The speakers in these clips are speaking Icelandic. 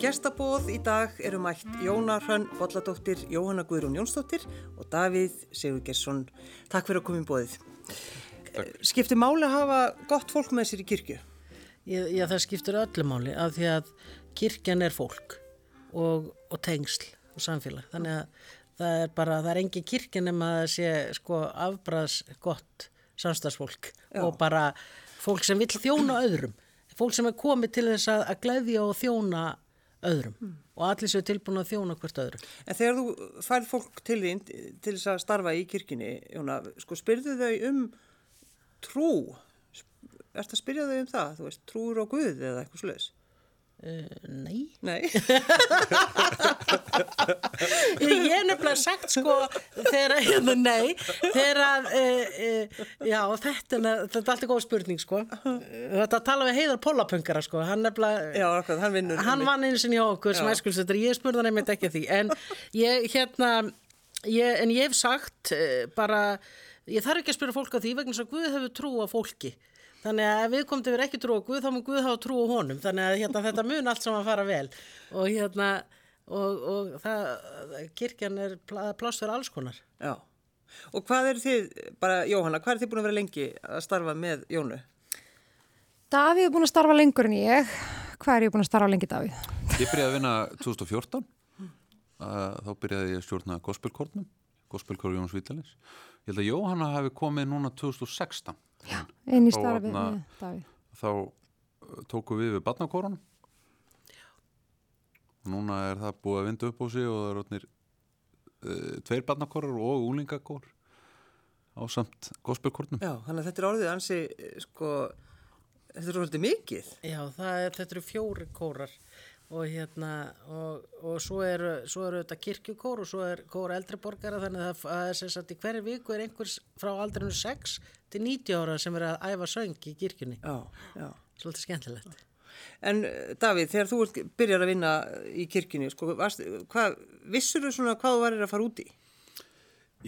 gestabóð í dag eru mætt Jóna Hrönn Bolladóttir, Jóhanna Guðrún Jónsdóttir og Davíð Sigurgersson. Takk fyrir að koma í bóðið. Skiptir máli að hafa gott fólk með sér í kirkju? Já, já það skiptir öllu máli af því að kirkjan er fólk og, og tengsl og samfélag. Þannig að það er bara, það er engin kirkjan nema að sé sko afbræðs gott samstagsfólk já. og bara fólk sem vil þjóna öðrum. Fólk sem er komið til þess að, að gleyðja og þjóna öðrum mm. og allir séu tilbúin að þjóna hvert öðru. En þegar þú færð fólk til þín til þess að starfa í kirkini, Jóna, sko spyrðu þau um trú? Er þetta að spyrja þau um það? Þú veist, trúur á Guð eða eitthvað sluðis? Uh, nei. Nei. Ég er nefnilega sagt sko þegar, hérna, nei. Þegar að uh, uh, já, þetta, er alltaf góð spurning sko. Þetta tala við heiðar pólapöngara sko. Hann nefnilega já, hann, vinnur, hann vann eins og okkur sem æskulsettur ég spurði hann einmitt ekki því. En ég hérna ég, en ég hef sagt bara ég þarf ekki að spyrja fólk á því vegna svo Guð hefur trú á fólki Þannig að ef við komum til að vera ekki trú á Guð þá mun Guð hafa trú á honum. Þannig að hérna, þetta mun allt saman fara vel og, hérna, og, og það, kirkjan er pláss fyrir alls konar. Já, og hvað er þið, bara Jóhanna, hvað er þið búin að vera lengi að starfa með Jónu? Davíð er búin að starfa lengur en ég. Hvað er ég búin að starfa lengi, Davíð? Ég byrjaði að vinna 2014. Þá byrjaði ég að stjórna gospelkornum, gospelkor Jóns Vítalins. Ég held að Jóhanna hefði komið núna 2016. Já, einn í starfi með Davíð. Þá tóku við við barnakorunum og núna er það búið að vinda upp á sig og það er orðinir uh, tveir barnakorur og úlingakor á samt gospelkornum. Já, þannig að þetta er orðið ansi, sko, þetta er orðið mikið. Já, er, þetta eru fjóri kórar og hérna og, og svo eru er þetta kirkjukór og svo er kóra eldriborgara þannig að það er sem sagt í hverju viku er einhvers frá aldrinu 6 til 90 ára sem er að æfa söng í kirkjunni já, já. svolítið skemmtilegt En Davíð, þegar þú byrjar að vinna í kirkjunni, sko, varst, hvað, vissur þú svona hvað þú varir að fara út í?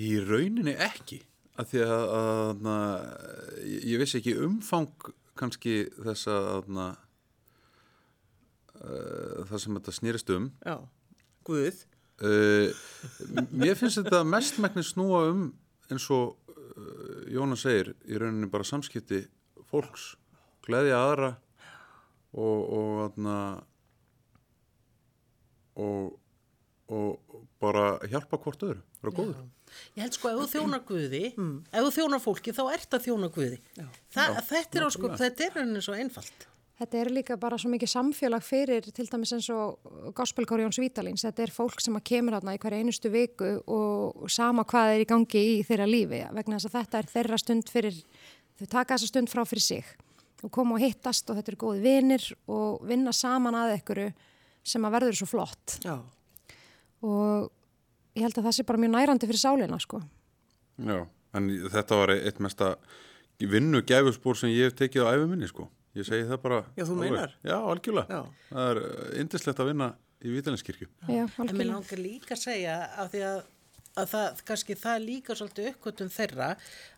Í rauninni ekki að því að, að, að ég vissi ekki umfang kannski þess að uh, það sem þetta snýrist um Já, Guð uh, Mér finnst þetta mestmækni snúa um eins og uh, Jónas segir í rauninni bara samskipti fólks, gleðja aðra og og, og, og bara hjálpa hvort öðru, vera góður Já. Ég held sko ef þú þjónar Guði, mm. ef þú þjónar fólki þá ert að þjóna Guði. Þa, þetta er, sko, þetta er henni svo einfalt. Þetta er líka bara svo mikið samfélag fyrir til dæmis eins og Gospelkóri Jóns Vítalins. Þetta er fólk sem að kemur hérna í hverja einustu viku og sama hvað er í gangi í þeirra lífi vegna þess að þetta er þeirra stund fyrir, þau taka þessa stund frá fyrir sig og koma og hittast og þetta eru góði vinnir og vinna saman að ekkuru sem að verður svo flott. Já. Og ég held að það sé bara mjög nærandi fyrir sáleina sko. Já, en þetta var eitt mesta vinnu gæfusbór sem ég hef tekið á æfuminni sko. Ég segi það bara Já, þú meinar? Já, algjörlega. Já. Það er indislegt að vinna í Vítalinskirkju Já, algjörlega En mér langar líka að segja af því að, að það, kannski það líka svolítið uppgötum þeirra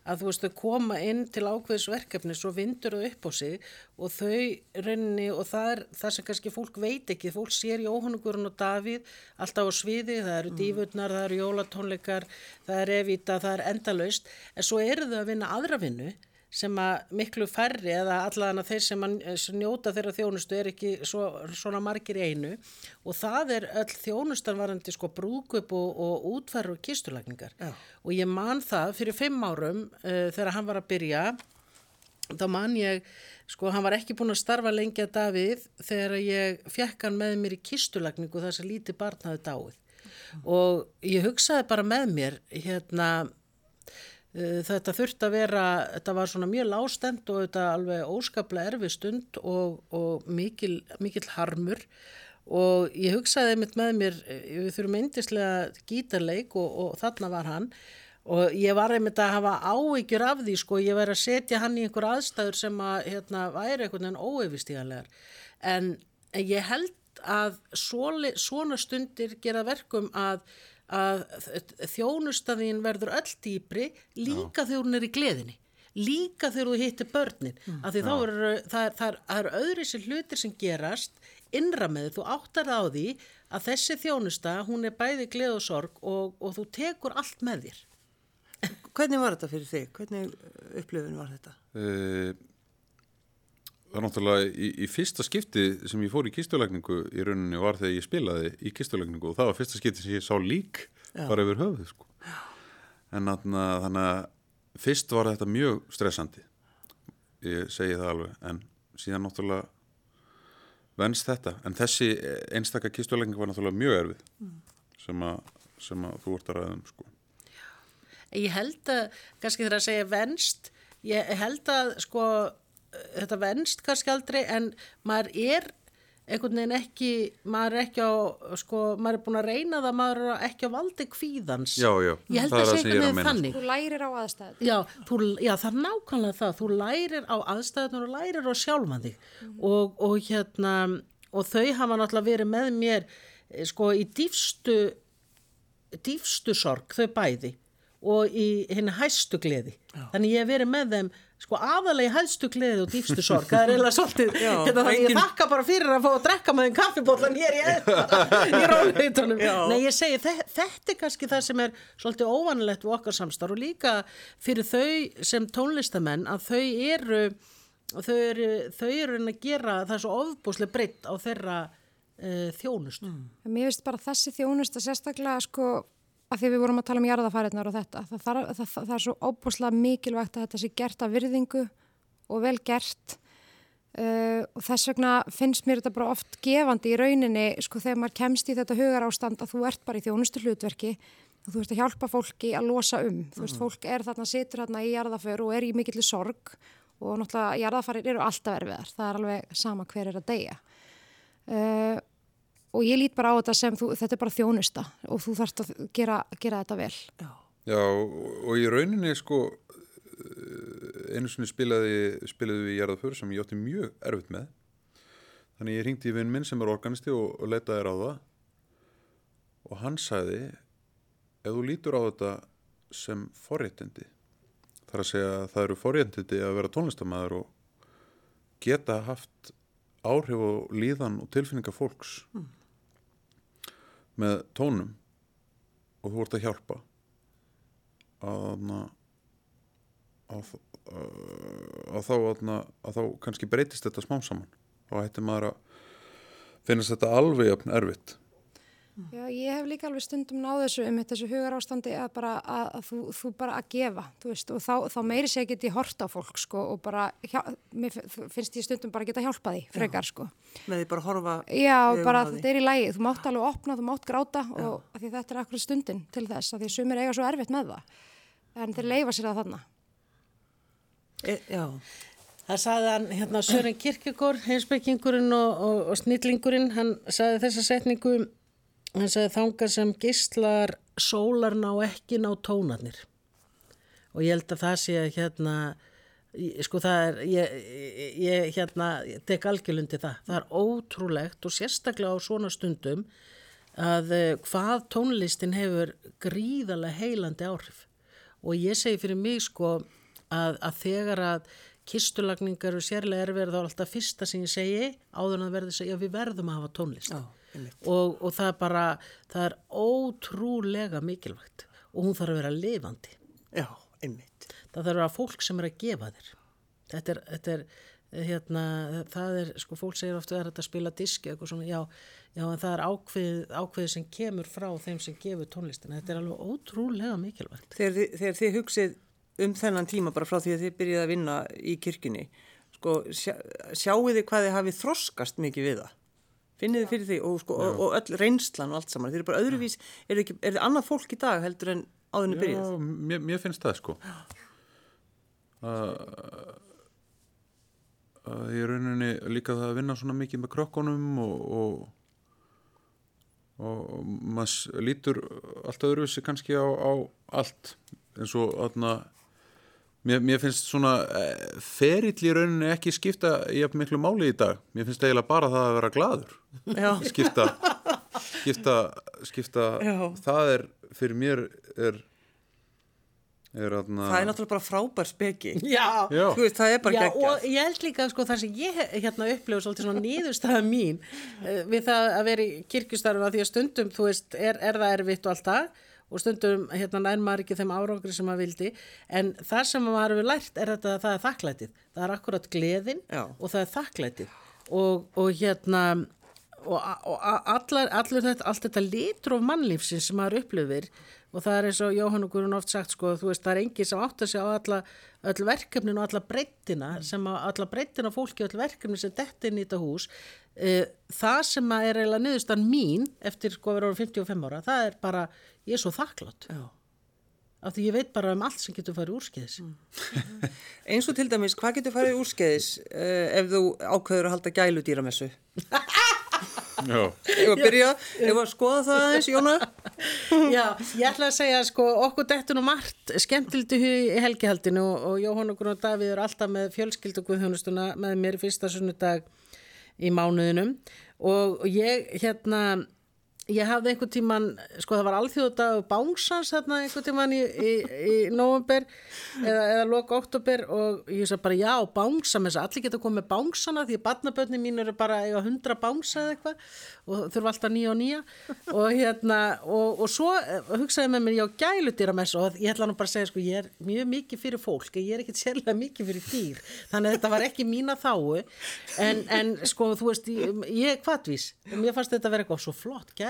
að þú veist, þau koma inn til ákveðisverkefni svo vindur þau upp á sig og þau reyni og það er það sem kannski fólk veit ekki, fólk sér Jóhannugurinn og Davíð alltaf á sviði, það eru mm. dífutnar, það eru jólatónleikar það er evita, það er endalaust. En svo eru þau að vinna aðra vinnu sem að miklu færri eða allan að þeir sem, að, sem njóta þeirra þjónustu er ekki svo, svona margir einu. Og það er öll þjónustarvarandi sko brúkup og, og útferður og kisturlækningar Já. og ég man það fyrir fimm árum uh, þegar hann var að byrja þá man ég, sko hann var ekki búin að starfa lengi að Davíð þegar ég fekk hann með mér í kisturlækningu þar sem lítið barn hafði dáið. Og ég hugsaði bara með mér hérna Eh, þetta þurft að vera, þetta var svona mjög lástend og þetta alveg óskaplega erfi stund og, og mikil, mikil harmur. Og ég hugsaði einmitt með mér, eh, við þurfum eindislega gítarleik og, og þarna var hann. Og ég var einmitt að hafa áhyggjur af því sko, ég væri að setja hann í einhver aðstæður sem að hérna væri einhvern veginn óeifistíðanlegar en ég held að svona stundir gera verkum að að þjónustaðin verður öll dýbri líka Já. þegar hún er í gleðinni líka þegar þú hittir börnin mm. af því þá eru það er, það er, það er öðri sér hlutir sem gerast innra með þið, þú áttar það á því að þessi þjónusta, hún er bæði gleð og sorg og, og þú tekur allt með þér. Hvernig var þetta fyrir þig? Hvernig upplifun var þetta? Eh, Það er náttúrulega í, í fyrsta skipti sem ég fór í kistulegningu í rauninni var þegar ég spilaði í kistulegningu og það var fyrsta skipti sem ég sá lík Já. bara yfir höfuð sko. en þannig að fyrst var þetta mjög stressandi ég segi það alveg en síðan náttúrulega venst þetta en þessi einstaka kistulegning var náttúrulega mjög erfið sem, að, sem að þú vart að ræða um sko. Ég held að, kannski þegar að segja venst, ég held að sko, þetta venst kannski aldrei en maður er einhvern veginn ekki, maður er ekki á, sko, maður er búin að reyna það, maður er ekki á valdi kvíðans. Já, já, Ég held það að er er veginn meina, þannig. Þú lærir á aðstæð. Já, þú, já, það er nákvæmlega það, þú lærir á aðstæðunar og lærir á sjálfan þig og, og hérna, og þau hafa náttúrulega verið með mér, eh, sko, í dýfstu, dýfstu sorg, þau bæði og í henni hæstu gleði. Þannig ég hef verið með þeim, sko, aðalega í hæstu gleði og dýfstu sorg. Það er eiginlega svolítið, Já, hérna, þannig engin- ég þakka bara fyrir að fá að drekka með þeim kaffibóllan hér í. Já. Nei, ég segi, þe- þetta er kannski það sem er svolítið óvanilegt við okkar samstarf og líka fyrir þau sem tónlistamenn að þau eru, þau eru, þau eru að gera það svo ofbúslega breytt á þeirra uh, þjónustu. Mér finnst bara þessi þjónusta sérstaklega sko að því við vorum að tala um jarðafæriðnar og þetta. Það, það, það, það, er svo óbúslega mikilvægt að þetta sé gert af virðingu og vel gert uh, og þess vegna finnst mér þetta bara oft gefandi í rauninni sko þegar maður kemst í þetta hugar ástand að þú ert bara í þjónustu hlutverki og þú ert að hjálpa fólki að losa um. Þú veist, fólk er þarna, situr þarna í jarðaför og er í mikilli sorg og náttúrulega jarðafærir eru alltaf erfiðar. Það er alveg sama hver er að deyja. Uh, og ég lít bara á þetta sem þú, þetta er bara þjónusta og þú þarfst að gera, gera þetta vel. Já. Já, og í rauninni sko eh, einu sinni spilaði, spilaði við í Jarðaför sem ég átti mjög erfitt með þannig ég ringdi í vinn minn sem er organisti og, og leitaði á það og hann sagði ef þú lítur á þetta sem forréttindi þar að segja að það eru forréttindi að vera tónlistamæður og geta haft áhrif og líðan og tilfinninga fólks með tónum og þú ert að hjálpa. Að, að, að, þá, að, þá kannski breytist þetta smám saman. Og hætti maður að finnast þetta alveg jafn erfitt Já, ég hef líka alveg stundum náð þessu um þessu hugar ástandi að bara að, að þú, þú bara að gefa, þú veist, og þá, þá meiri sé að geti hort á fólk, sko, og bara, hjá, mér finnst ég stundum bara að geta hjálpa því, frekar, sko. Með því bara að horfa Já, bara þetta er í lægi, þú mátt alveg opna, þú mátt gráta og að því þetta er akkur stundin til þess, að því sumir eiga svo erfitt með það, en þeir leifa sér að þarna. e, Já, Það sagði hann, hérna, Sören Kirkegård, heimsbyggingurinn og, og, og snillingurinn, hann sagði þessa setningu, hann sagði þangar sem gíslar sólar ná ekki ná tónarnir. Og ég held að það sé hérna, ég- sko það er, ég, ég, hérna, ég tek algjörlundi það. Það er ótrúlegt og sérstaklega á svona stundum að eh, hvað tónlistin hefur gríðarlega heilandi áhrif. Og ég segi fyrir mig sko að, að þegar að kistulagningar og sérlega erfið þá er alltaf fyrsta sem ég segi áður en að verði að segja við verðum að hafa tónlist já. Og, og það er bara það er ótrúlega mikilvægt. Og hún þarf að vera lifandi. Já, einmitt. það þarf að vera fólk sem er að gefa þér. Þetta er, þetta er hérna, það er, sko fólk segir ofta er þetta að spila diski eitthvað svona, já, já en það er ákveð, ákveð sem kemur frá þeim sem gefur tónlistina, þetta er alveg ótrúlega mikilvægt. Þegar þegar þið hugsið um þennan tíma bara frá því að þið byrjið að vinna í kirkjunni, sko, sjá, sjáu þið hvað þið hafið þroskast mikið við það? Finnið þið fyrir því og, sko, og, og öll reynslan og allt saman. Þið eru bara öðruvís, er þið, annað fólk í dag heldur en áðurinn byrjið? Já, mér, mér finnst það sko að ég rauninni líka það að vinna svona mikið með krökkunum og og, og maður lítur allt öðruvísi kannski á, á allt eins og aðna mér, mér finnst svona eh, ferill í rauninni ekki skipta í jafn miklu máli í dag mér finnst eiginlega bara það að vera gladur Já, skipta skipta, skipta Já. það er fyrir mér er er aðna... Það er náttúrulega bara frábær speki. Já, Já. Þú veist, það er bara Já, geggjað. og ég held líka sko það sem ég hérna upplifu svolítið svona nýðurstaða mín eh, við það að vera í kirkjustarfum að því að stundum, þú veist, er, er það erfitt og allt það og stundum hérna nær maður ekki þeim árangri sem maður vildi. En það sem maður hefur lært er þetta að það er þakklætið. Það er akkurat gleðin Já. og það er þakklætið. Og, og hérna og, og allar, allar þetta, allt þetta litur of mannlífsins sem maður upplifir og það er eins og Jóhann og Guðrún oft sagt sko, þú veist, það er enginn sem átt að segja á alla, öll verkefnin og alla breyttina sem að alla breyttina fólki og öll verkefni sem dett inn í þetta hús uh, það sem að er eiginlega niðurstan mín eftir sko að vera orðin 55 ára það er bara, ég er svo þakklátt Já. af því ég veit bara um allt sem getur farið úrskeiðis Eins og til dæmis, hvað getur farið úrskeiðis uh, ef þú ákveður að halda gæludýramessu? Já, Ef að byrja, ef að skoða það aðeins, Jóna? Já, ég ætla að segja sko okkur dettur nú margt skemmtildi í helgihaldinu og, og Jóhann og Gunnar Davíð er alltaf með fjölskyldu guðhjónustuna með mér fyrsta sunnudag í mánuðinum. Og og ég hérna ég hafði einhvern tíman, sko það var alþjóðdag bánsans þarna einhvern tíman í, í, í november eða, eða loka oktober og ég sagði bara já, bánsa með þess að allir geta komið bánsana því barnabönni mín eru bara eiga hundra bánsa eða eitthvað og þurfa alltaf nýja og nýja. Og hérna og, og svo eh, hugsaði með mér, já, gæludýra með og ég ætla nú bara að segja, sko, ég er mjög mikið fyrir fólk, ég er ekkit sérlega mikið fyrir dýr. Þannig að þetta var ekki mína þáu en, en sko, þú veist, ég, ég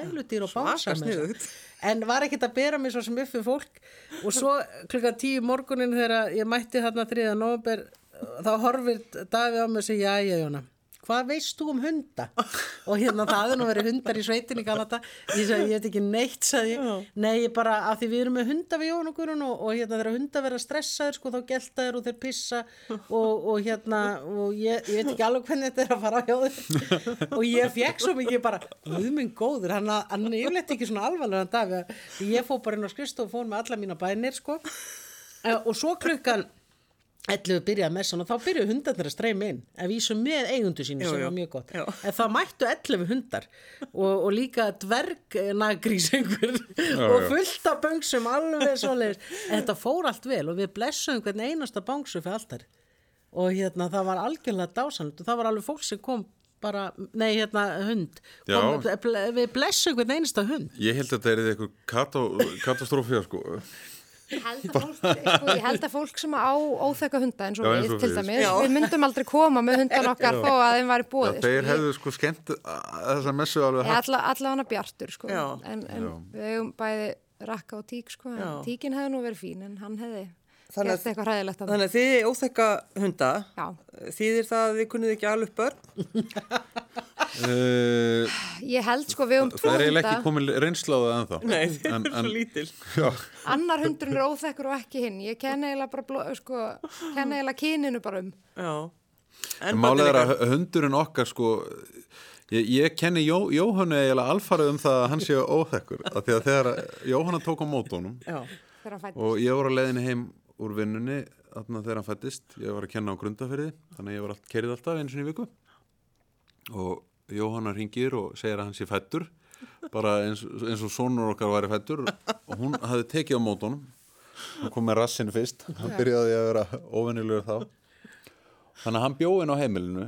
mér gæludýr og sniðugt. en var ekkit að bera mig svo sem fyrir fólk og svo klukka tíu morgunin þegar ég mætti þarna 3. november þá horfir Davíð á mig og segja, já, já, Jóna hvað veist þú um hunda? og hérna það er nú verið hundar í sveitinni kannata ég sagði, ég veit ekki neitt sagði nei, ég bara, af því við erum með hunda við Jón og Guðrún og, og hérna þegar hundar verða stressaður sko, þá gelta þeir og þeir pissa og, og hérna, og ég, ég veit ekki alveg hvernig þetta er að fara á þeir og ég fekk svo mikið bara Guðminn góður, hann, er yfirleitt ekki svona alvarlega dag, ég fór bara inn á skrist og fór með alla mína bænir sko. Eh, og svo klukkan 11 byrjaði messan og þá byrjuðu hundarnir að streyma inn. Að vísu með eigundu sínu sem var mjög gott. Já. en það mættu 11 hundar og, og líka dvergnagrís einhver og fullt af böngsum alveg svoleiðis. En þetta fór allt vel og við blessuðum hvern einasta bangsu fyrir alltaf og hérna það var algjörlega dásanlegt og það var alveg fólk sem kom bara, nei hérna hund. Kom, við blessuðum hvern einasta hund. Ég held að þetta er eitthvað katastrófið sko. Ég held, að fólk, sko, ég held að fólk sem á óþekka hunda eins og við til dæmis, Já. við myndum aldrei koma með hundan okkar þó að þeim væri Já, búið. þeir hefðu sko skemmt þessa messu alveg haft Alla, alla hana bjartur sko, Já. en, en við hefum bæði rakka og tík sko, tíkin hefði nú verið fín en hann hefði Þannig að- gert eitthvað hræðilegt að Þannig að þið óþekka hunda, Já. þýðir það að þið kunnið ekki alveg börn? uh, Ég held sko við höfum tvo Það er eiginlega ekki komin reynsláða ennþá Nei, þið en, er svo lítil. Já, annar hundurinn er óþekkur og ekki hinn. Ég kenna eiginlega sko, kyninu bara um. Já. en málið er að hundurinn okkar sko Ég, ég kenni Jó, Jóhannu eiginlega alfarið um það að hann sé óþekkur af því að þegar Jóhanna tók á mótónum Já, Þegar hann fætt. og ég var á leiðinni heim úr vinnunni þarna þegar hann fættist, ég var að kenna á grundafyrði þannig að ég var allt, kerið alltaf einu sinni í viku og Jóhanna ringir og segir að hann sé fættur bara eins, eins og sonur okkar væri fættur og hún hafði tekið á mótónum hann kom með rassin fyrst. Hann byrjaði að vera óvennilegur þá. Þannig að hann bjóði inn á heimilinu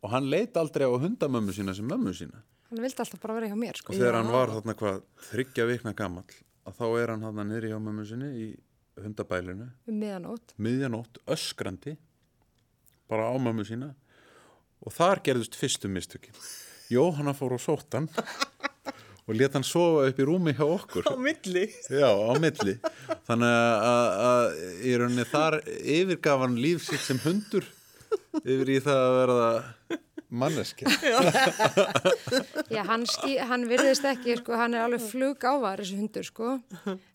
og hann leit aldrei á hundamömmu sína sem mömmu sína. Hann vildi alltaf bara vera hjá mér sko. og þegar hann var þarna hvað þryggja vikna gamall að þá er hann þarna niðri hjá mömmu sinni í hundabælinu. Um miðjanótt öskrandi bara á mömmu sína og þar gerðust fyrstu mistökin. Jóhanna fór og sótt hann og let hann sofa upp í rúmi hjá okkur. Á milli. já, á milli. Þannig að, í rauninni þar yfirgaf hann líf sitt sem hundur yfir í það að verða manneski Já, hann, stí, hann virðist ekki, sko, hann er alveg flug ávar þessi hundur, sko,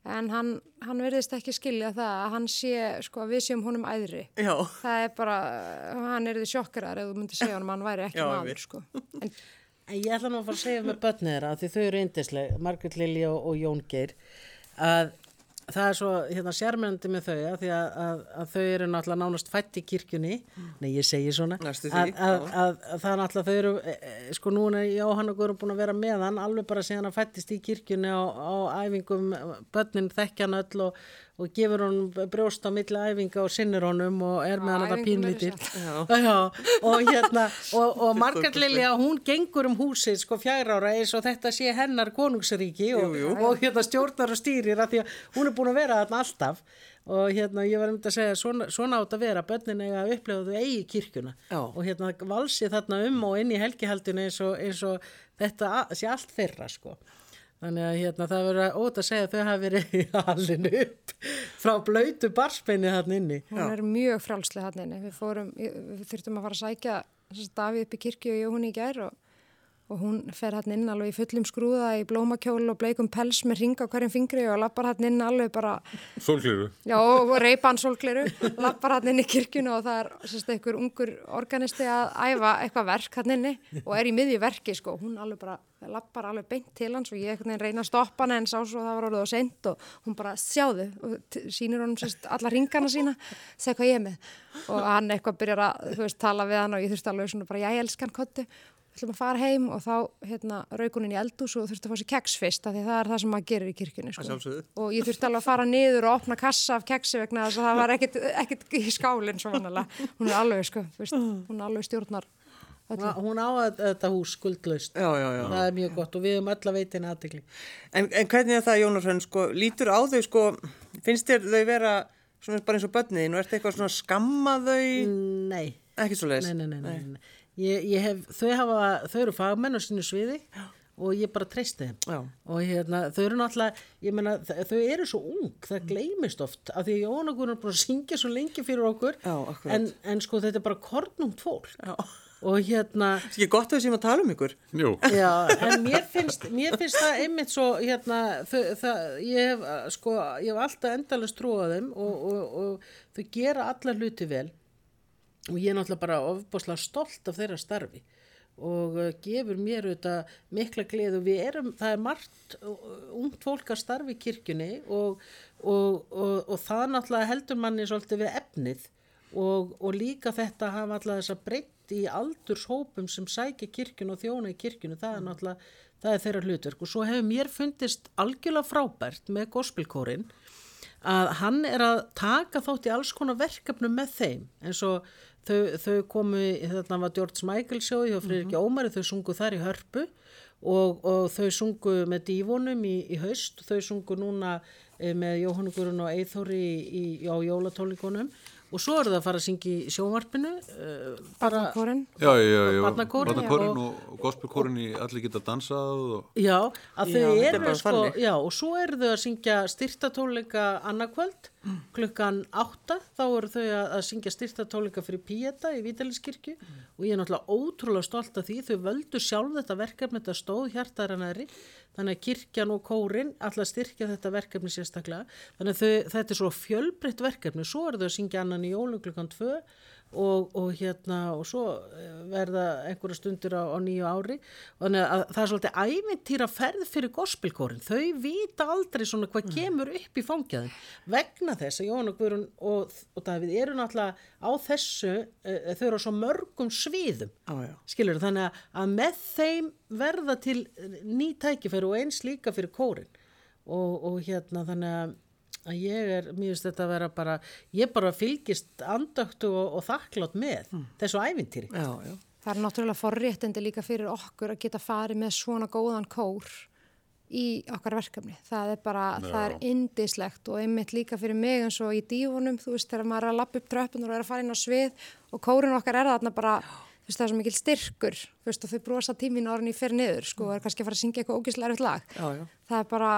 en hann, hann virðist ekki skilja það að hann sé, sko, að við séum honum æðri. Já, Það er bara, hann er því sjokkarar ef þú myndir segja honum að hann væri ekki Já, maður, sko. En En ég ætla nú að fara að segja með börnið þeirra því þau eru yndisleg, Margrét Lilja og, og Jón Geir að það er svo hérna sérmyndi með þau að að, að, að þau eru náttúrulega nánast fætt í kirkjunni. Nei ég segi svona. Því, að, að, að það er náttúrulega þau eru e, e, sko núna Jóhann og Guðrún búin að vera með hann alveg bara síðan að fættist í kirkjunni á, á æfingum börnin þekkja hann öll og, og gefur honum brjóst á milli æfinga og sinnir honum og er með hann þetta pínlítill og hérna og, og Margaret Lilja, hún gengur um húsið sko fjæra ára eins og þetta sé hennar konungsríki og, og hérna stjórnar og stýrir að því að hún er búin að vera þarna alltaf. Og hérna ég var um að segja svona, svona átt að vera, börnin eiga að upplefa þau eigi kirkjuna. Já. og hérna valsi þarna um og inn í helgihaldinu eins og, eins og þetta sé allt þeirra sko þannig að hérna það verður ótt að segja að þau hafa verið alin upp frá blöytu barspenni þarna inni Hún er mjög frálslega hann inni. Við, fórum, við þurftum að fara að sækja Davíð upp í kirkju og hún í gær og, og hún fer hann inn alveg í fullum skrúða í blómakjól og bleikum pels með ringa á hverjum fingri og lappar hann inn alveg bara, Sólgliru. já, og reypan sólgleru, lappar hann inn í kirkjunu og það er sérst, einhver ungur organisti að æfa eitthvað verk hann inni og er í miðju verki sko. Hún alveg bara lappar alveg beint til hans og ég reyna að stoppa hann en sá svo að það var orðið á seint og hún bara sjáðu og t- sýnir honum sérst alla ringana sína segja hvað ég er með og hann eitthvað byrjar að veist tala við hann og ég þurfti alveg svona bara ég elskan kottu ætlum að fara heim og þá hérna raukunin í eldús og þurfti að fá sér keks fyrst af því það er það sem maður gerir í kirkjunni sko. og ég þurfti alveg að fara niður og opna kassa af keksi vegna þess að það var ekkit, ekkit í skálinn svo vanalega hún er alveg sko, þú veist, hún er alveg stjórnar öllu. Hún- hún á að- þetta hús skuldlaust Já, já, já. það er mjög gott og við höfum öll að veitin aðtikli En, en hvernig er það, Jónas Hrönn, sko, lítur á þau, sko, finnst þér þau vera svona bara eins og börniðin og ertu eitthvað svona skamma þau, nei, ekki svo leiðis? nei, nei, nei, nei, nei. Ég, ég hef, þau, hafa, þau eru fagmenn á sínu sviði og ég bara treysti þeim Já. og hérna, þau eru náttúrulega ég meina, þau eru svo ung, það gleymist oft af því að Jóhanna Guðrún er búin að syngja svo lengi fyrir okkur Já, en, en sko þetta er bara kornungt fólk Já. og hérna Það er ekki gott að við séum að tala um ykkur. Jú. Já, en mér finnst, mér finnst það einmitt svo, hérna, þau, það, ég hef, sko, ég hef alltaf endalast trúað þeim og, og, og þau gera alla hluti vel og ég er náttúrulega bara ofbáslega stolt af þeirra starfi. Og uh, gefur mér auðvitað mikla gleð og við erum, það er margt ungt fólk að starfi í kirkjunni og, og, og, og það náttúrulega heldur manni svolítið við efnið. Og, og líka þetta hafa alltaf þess að breytt í aldurshópum sem sækja kirkjun og þjóna í kirkjunu, það er náttúrulega það er þeirra hlutverk. Og svo hefur mér fundist algjörlega frábært með gospelkórin að hann er að taka þátt í alls konar verkefnum með þeim. Eins og þau, þau komu, þarna var George Michael sjóði hjá Friðriki Ómari, þau sungu þar í hörpu og, og þau sungu með dífonum í, í haust, þau sungu núna eh, með Jóhannu Guðrun og Eithóri í, í, á jólatólikunum og svo eru það að fara að syngja í sjónvarpinu uh, bara, Kórin. Já, já, já, já. Barnakórinn, Barnakórinn og, og gospelkórinn í Allir geta dansað og... Já, að þau Já, er eru sko, já, og svo eru þau að syngja styrtatónleika annarkvöld klukkan átta, þá eru þau að, að syngja styrtatónleika fyrir Píeta í Vítaliskirkju og ég er náttúrulega ótrúlega stolt af því, þau völdu sjálf þetta verkefni, þetta stóð hjartaranæri, þannig að kirkjan og kórin alltaf styrkja þetta verkefni sérstaklega, þannig að þau, þetta er svo fjölbreytt verkefni, svo eru þau að syngja annan í jólum klukkan tvö og, og hérna og svo eh, verða einhverja stundir á, á nýju ári. Þannig að það er svolítið ævintýra ferð fyrir gospelkórin, þau vita aldrei svona hvað kemur upp í fangjaðin vegna þess að Jóhann og Guðrun og, og Davíð eru náttúrulega á þessu, uh, þau eru á svo mörgum sviðum já. skilur þannig að, að með þeim verða til ný tækifæri og eins líka fyrir kórin. Og, og hérna þannig að að ég er, mér finnst þetta að vera bara ég bara fylgist andöktu og, og þakklátt með þessu ævintýri Já, já. Það er náttúrulega forréttindi líka fyrir okkur að geta farið með svona góðan kór í okkar verkefni. Það er bara, það er indislegt og einmitt líka fyrir mig eins og í dífunum, þú veist, þegar maður er að lappa upp tröppun og er að fara inn á svið og kórin okkar er þarna bara, þú veist, það er svo mikil styrkur, þú veist, og þau brosa tímin orðin í fyrir niður, sko, og er kannski að fara að syngja eitthvað ógislega erfitt lag. Já, já. Það er bara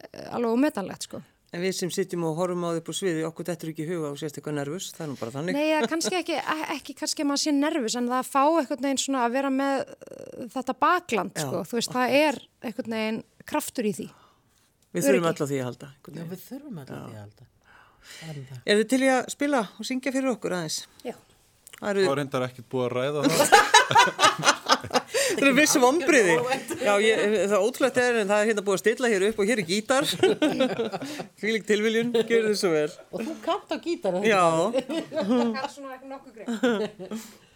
eh, alveg ómetanlegt, sko. En við sem sitjum og horfum á þau upp á sviði, okkur þetta er ekki í huga og sést eitthvað nervus, það er nú bara þannig. Nei, eða kannski ekki, e- ekki kannski að maður sé nervis en það að fá einhvern veginn svona að vera með uh, þetta bakland, Já, sko, þú veist, það er einhvern veginn kraftur í því. Við þurfum alltaf því að halda. Já, við þurfum alltaf því að halda er það. Þið til í að spila og syngja fyrir okkur aðeins? Já. Það reyndar ekkert búið að ræða það. Það eru vissum ombriði. Já, ég, það er ótrúlegt er en það er hérna búið að stilla hér upp og hér er gítar. Fylg tilviljun, gerðu þið svo vel. og þú kannt á gítar er Já, Það er svona nokkuð greið.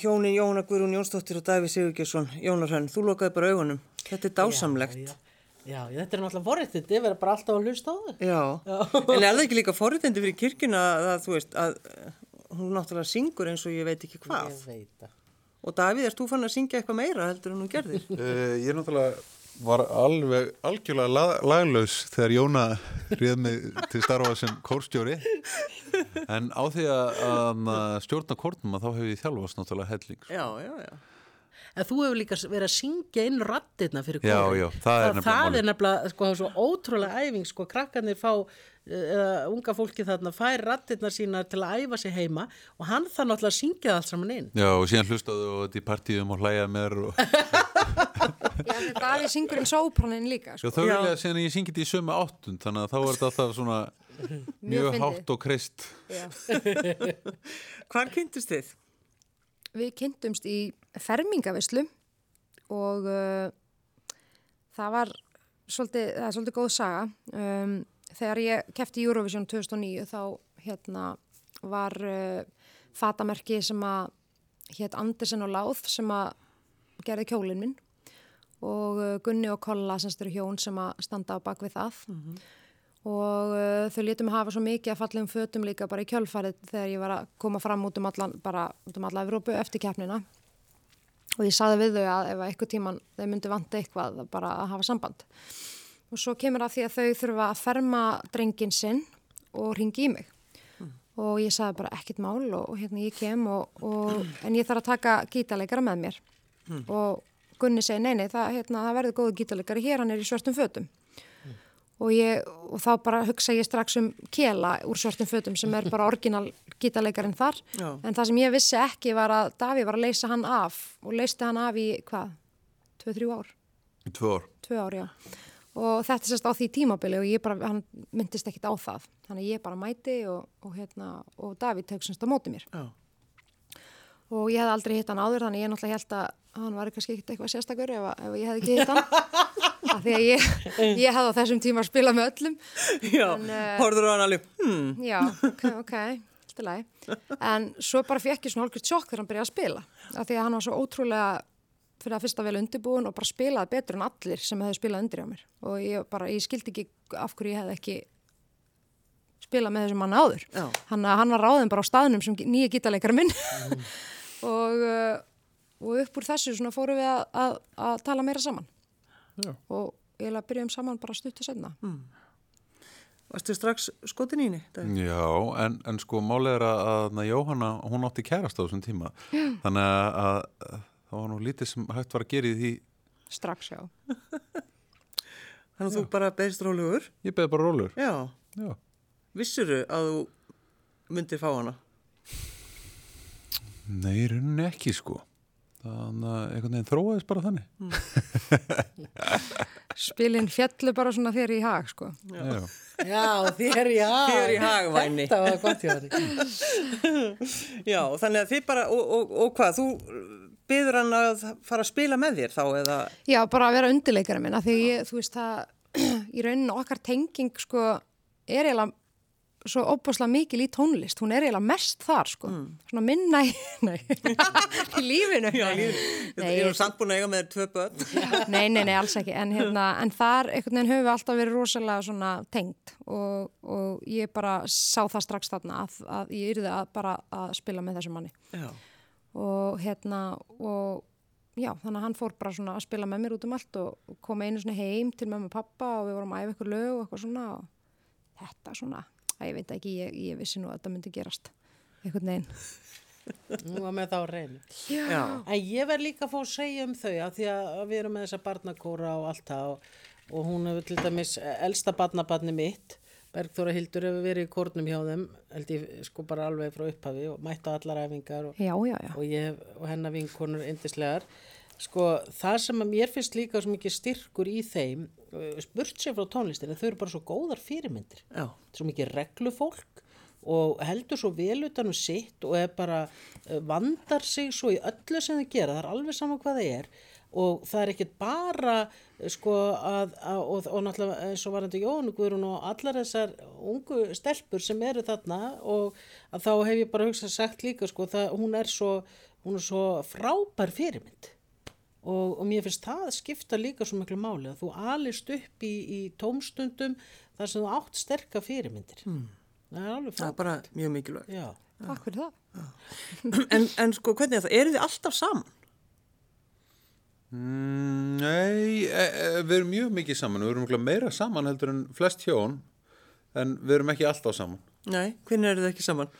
hjónin Jóna Guðrún Jónsdóttir og Daví Sigurgjesson, Jónar Hönn, þú lokaði bara augunum. Þetta er dásamlegt. Já, já, já þetta er náttúrulega forrættið, þið verður bara alltaf að hlusta á þau. Já, en er það ekki líka forrættindi fyrir kirkina að þú veist að hún náttúrulega syngur eins og ég veit ekki hvað. Ég veit. Og Davíð, erst þú fann að syngja eitthvað meira heldur en hún gerðir? Uh, ég er náttúrulega var alveg algjörlega lag, laglaus þegar Jóna réð mig til starfa sem kórstjóri en á því að, að stjórna kórnum að þá hefur ég þjálfast náttúrulega helling sko. Já, já, já. En þú hefur líka verið að syngja inn rattirna fyrir Já, kórin. já, það er nefnilega Það er nefnilega, sko, það er svo ótrúlega æfing, sko, krakkarnir fá, eða unga fólki þarna, fær rattirna sína til að æfa sig heima og hann það náttúrulega að syngja það allt saman inn. Já, og síðan hlustaðu og þetta í partíum og hlæja mér og Já, þetta Daví syngur inn sópranin líka, sko. Já, Já. vilja síðan að ég syngi þetta í sömu áttund þannig að þá er þetta alltaf svona mjög hátt og kreist Já. Hvar kynntist þið? Við kynntumst í fermingavislu og uh, það var svolítið, það er svolítið góð saga. Um, þegar ég kefti Eurovision 2009 þá hérna var uh, fatamerki sem að hétt Andersen og Láð sem að gerði kjólinn minn og uh, Gunni og Kolla sem styrir hjón sem að standa á bakvið það og uh, þau létum hafa svo mikið að fallegum fötum líka bara í kjölfarið þegar ég var að koma fram út um allan, bara út um alla Evrópu eftir keppnina. Og ég saði við þau að ef eitthvað tíman þau myndi vanta eitthvað bara að hafa samband. Og svo kemur að því að þau þurfa að ferma drengin sinn og ringi í mig. Og ég saði bara ekkert mál og, og hérna ég kem og, og, en ég þarf að taka gítarleikara með mér. Og Gunni segi nei, nei, það, hérna, það verður góðu gítarleikari hér, hann er í svörtum fötum og, ég, og þá bara hugsa ég strax um Kela úr svörtum fötum sem er bara orginal gítarleikarinn þar Já. en það sem ég vissi ekki var að Daví var að leysa hann af og leysti hann af í hvað, 2-3 ár í tvö ár. tvö ár, já. Og þetta er sérst á því tímabili og ég bara, hann myndist ekkit á það. Þannig ég bara mæti og, og hérna, og Davíð tek semst á móti mér. Já. Og ég hef aldrei hitt hann áður, þannig ég náttúrulega held að hann var kannski eitthvað sérstakur ef, ef ég hef ekki hitt hann. Af því að ég, ég hef á þessum tíma að spila með öllum. Já, En, eh, á hann alveg, hmm, Já, ok, ok, allt í lagi. En svo bara fekk ég svona hálfgriðt sjokk þegar hann byrjaði að spila. Af því að hann var svo ótrúlega fyrir að fyrsta vel undirbúin og bara spilaði betur en allir sem hefði spilað undir á mér. Og ég bara, ég skildi ekki af hverju ég hefði ekki spilað með þessum manna áður. Hann, hann var ráðin bara á staðnum sem nýja gítarleikara minn. Og, uh, og upp úr þessu svona fórum við að, að, að tala meira saman. Já. Og ég byrjuðum saman bara stuttu senna. Varstu strax skotin í henni? Davíð? Já, en, en sko málið er að, að na, Jóhanna, hún átti kærast á þessum tíma þannig að, að það var nú lítið sem hægt var að gera í því Strax, já. Þannig að þú bara beðist rólegur? ég beði bara rólur Já. Já, Vissuru að þú myndir fá hana? Nei, rauninni ekki sko þannig að einhvern veginn þróaðist bara þannig Spilin fjallu bara svona þér í hag, sko. Já, Já, þér í hag. Þér í hag, væni. Þetta var gott. Já, þannig að þið bara, og, og, og hvað, þú byður hann að fara að spila með þér þá eða? Já, bara að vera undirleikara minna því ég, þú veist það, í rauninu okkar tenging sko er eiginlega svo óbúslega mikil í tónlist, hún er eiginlega mest þar sko, svona minna í, í lífinu. Já, líf, ég er samt búin að eiga með tvö börn. Nei, nei, nei, alls ekki, en, hérna, en þar einhvern veginn höfum við alltaf verið rosalega svona tengt og, og ég bara sá það strax þarna að, að ég yrði að bara að spila með þessum manni. Já. og hérna og já, þannig að hann fór bara svona að spila með mér út um allt og kom einu svona heim til mömmu og pappa og við vorum að æfa ykkur lög og eitthvað svona og þetta svona, að ég veit ekki, ég, ég vissi nú að þetta myndi gerast einhvern veginn. Nú var með þá reynu. En ég verð líka að fá að segja um þau að því að við erum með þessa barnakóra og allt það og, og hún hefur til dæmis elsta barnabarni mitt Bergþóra Hildur hefur verið í kórnum hjá þeim held ég sko bara alveg frá upphafi og mætt á allar æfingar og, Já, já, já. og og hennar vinkonur indislegar sko það sem að mér finnst líka svo mikið styrkur í þeim uh, spurt sér frá tónlistinni þau eru bara svo góðar fyrirmyndir. Já. svo mikið reglufólk og heldur svo vel utan um sitt og er bara uh, vandar sig svo í öllu sem þau gera, það er alveg saman hvað það er. Og það er ekkert bara uh, sko að, að og, og náttúrulega eins og varandi Jónu Guðrún og allar þessar ungu stelpur sem eru þarna og þá hef ég bara hugsað sagt líka sko það, hún er svo hún er svo frábær fyrirmynd og, og mér finnst það skipta líka svo miklu máli að þú alist upp í, í tómstundum þar sem þú átt sterka fyrirmyndir það er alveg Það er bara mjög mikilvægt. já, Takk fyrir það. En, en sko, hvernig er það? Eru þið alltaf saman? Mm, Nei, e, e, við erum mjög mikið saman, við erum meira saman heldur en flest hjón, en við erum ekki alltaf saman. Nei, hvernig eru þið ekki saman?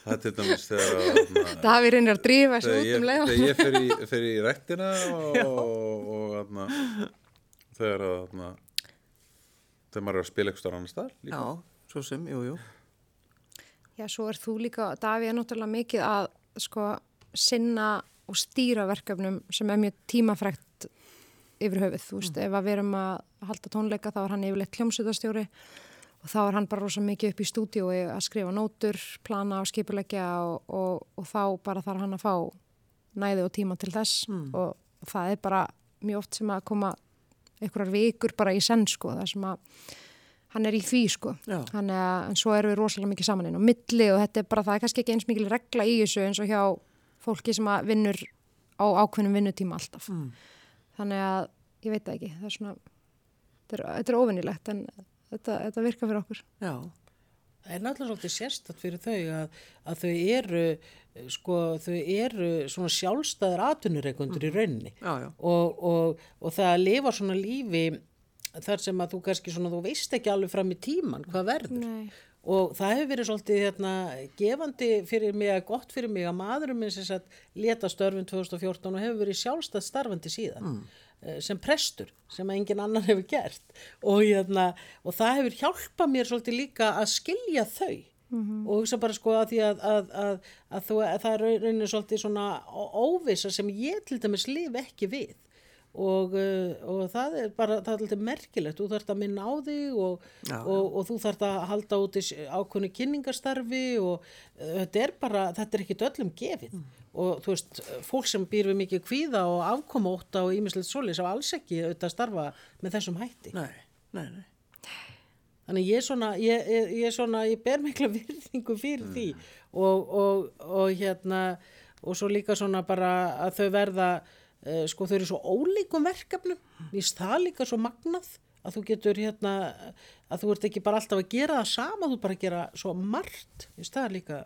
Það er til dæmis þegar að, na, Davíð reynir að drífa þessu út um leið. þegar ég fer í, fer í rættina og, og, og na, þegar að, na, þegar maður er að spila eitthvað annar stað líka. Já, svo sem, jú, jú. Já, svo er þú líka, Davíð er náttúrulega mikið að sko sinna og stýra verkefnum sem er mjög tímafrækt yfir höfuð. Þú veist, ef að við erum að halda tónleika þá er hann yfirleitt hljómsutastjóri og þá er hann bara rosa mikið upp í stúdíói að skrifa nótur, plana og skipulegja og, og, og þá bara þarf hann að fá næði og tíma til þess og það er bara mjög oft sem að koma einhverjar vikur bara í senn sko, það sem að hann er í því sko Já. Þannig að, en svo erum við rosalega mikið saman inn á milli og þetta er bara, það er kannski ekki eins mikil regla í þessu eins og hjá fólki sem að vinnur á ákveðnum vinnutíma alltaf. Þannig að, ég veit það ekki, það er svona, þetta er, er ofinnilegt en þetta, þetta virkar fyrir okkur. Já, það er náttúrulega svolítið sérstatt fyrir þau að, að þau eru sko, þau eru svona sjálfstæðar atvinnureikundur í rauninni já, já. og, og, og það að lifa svona lífi þar sem að þú kannski svona, þú veist ekki alveg fram í tíman hvað verður Nei. og það hefur verið svolítið hérna, gefandi fyrir mig að gott fyrir mig að maðurum minn sem leta störfum 2014 og hefur verið sjálfstæð starfandi síðan eh, sem prestur sem engin annar hefur gert. Og, hérna, og það hefur hjálpað mér svolítið líka að skilja þau. Og hugsa bara sko að því að, að, að, að, þú, að það er rauninni svolítið svona ó- óvissa sem ég til dæmis lif ekki við. Og, uh, og það er bara það er alltaf merkilegt, þú þarft að minna á þig og, Já. og, og þú þarft að halda út í ákveðnu kynningastarfi og uh, þetta er bara, þetta er ekkit öllum gefið og þú veist, fólk sem býr við mikið kvíða og afkoma ótta og ímislegt solis á alls ekki auðvitað að starfa með þessum hætti. Nei, nei, nei. Þannig ég er svona, ég, ég, ég er svona, ég ber mikla virðingu fyrir því. Og, og, og hérna, og svo líka svona bara að þau verða, uh, sko þau eru svo ólíkum verkefnum, víst það líka svo magnað að þú getur hérna, að þú ert ekki bara alltaf að gera það sama, þú bara gera svo margt, víst það líka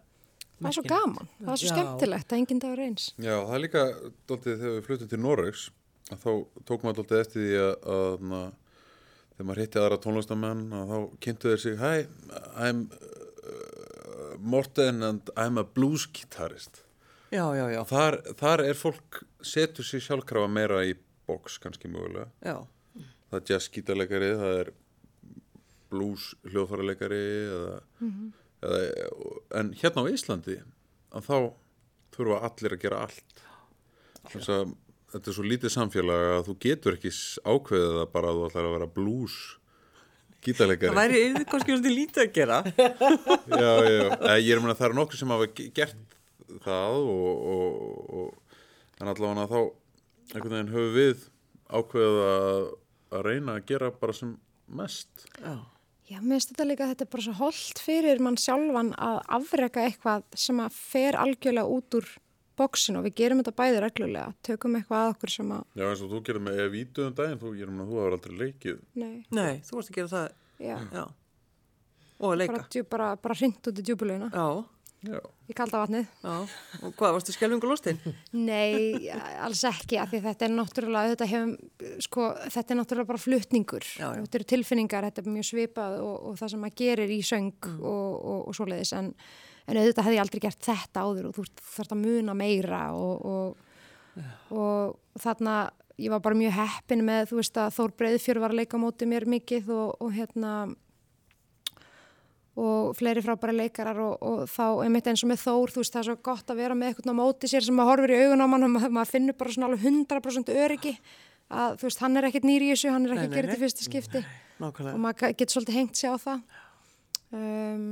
Það er svo gaman, það er svo skemmtilegt að enginn dagur eins. Já, það er líka, dóltið, þegar við fluttum til að þá tók maður dóltið eftir því að, að na, þegar maður hitti aðra tónlistamenn og þá kynntu þeir sig Hi, I'm uh, Morten and I'm a blues guitarist. Já, já, já. þar, þar er fólk setur sér sjálfkrafa meira í box kannski mögulega. Já, það er jazz gítarleikari, það er blues hljóðfæraleikari eða, eða, en hérna á Íslandi að þá þurfa allir að gera allt. Þess að þetta er svo lítið samfélag að þú getur ekki ákveðið það bara að þú ætlar að vera blues það gítarleikari væri yfir kannski svolítið lítið að gera. já, já, ég er að að það eru nokkur sem hafa ge- gert það og, og, og en allavega þá einhvern veginn höfum við ákveðið að, að reyna að gera bara sem mest. Já, Já, mér finnst þetta líka að þetta er bara svo holdt fyrir mann sjálfan að afreka eitthvað sem að fer algjörlega út úr bóksinu og við gerum þetta bæði reglulega, tökum eitthvað að okkur sem að, Já, eins og þú gerir með Evítu um daginn, þú, ég er að þú hefur aldrei leikið. nei, nei, þú varst að gera það, já, já. Og að leika. bara, djú, bara, bara hrind út í djúbulögina Já, Já. í kalda vatnið. já. Og hvað, varstu skelvingu lostinn? Nei, alls ekki, af því þetta er náttúrulega, þetta, hefum, sko, þetta er náttúrulega bara flutningur. Já, já. Þetta eru tilfinningar, þetta er mjög svipað og, og það sem maður gerir í söng Mm. og, og, og svoleiðis. En, en auðvitað hefði ég aldrei gert þetta áður og þú þarfst að muna meira og, og, og þarna, ég var bara mjög heppin með, þú veist að Þór Breiðfjör var að leika á móti mér mikið og, og hérna, og fleiri frábæri leikarar og, og þá einmitt eins og með Þór, þú veist það er svo gott að vera með eitthvað á móti sér sem maður horfir í augun á mann og maður, maður finnur bara svona alveg 100% öryggi að þú veist hann er ekkert nýri í þessu, hann er ekki Nei, að gera nei, þetta í fyrsta skipti og Nákvæmlega. maður getur svolítið hengt sig á það um,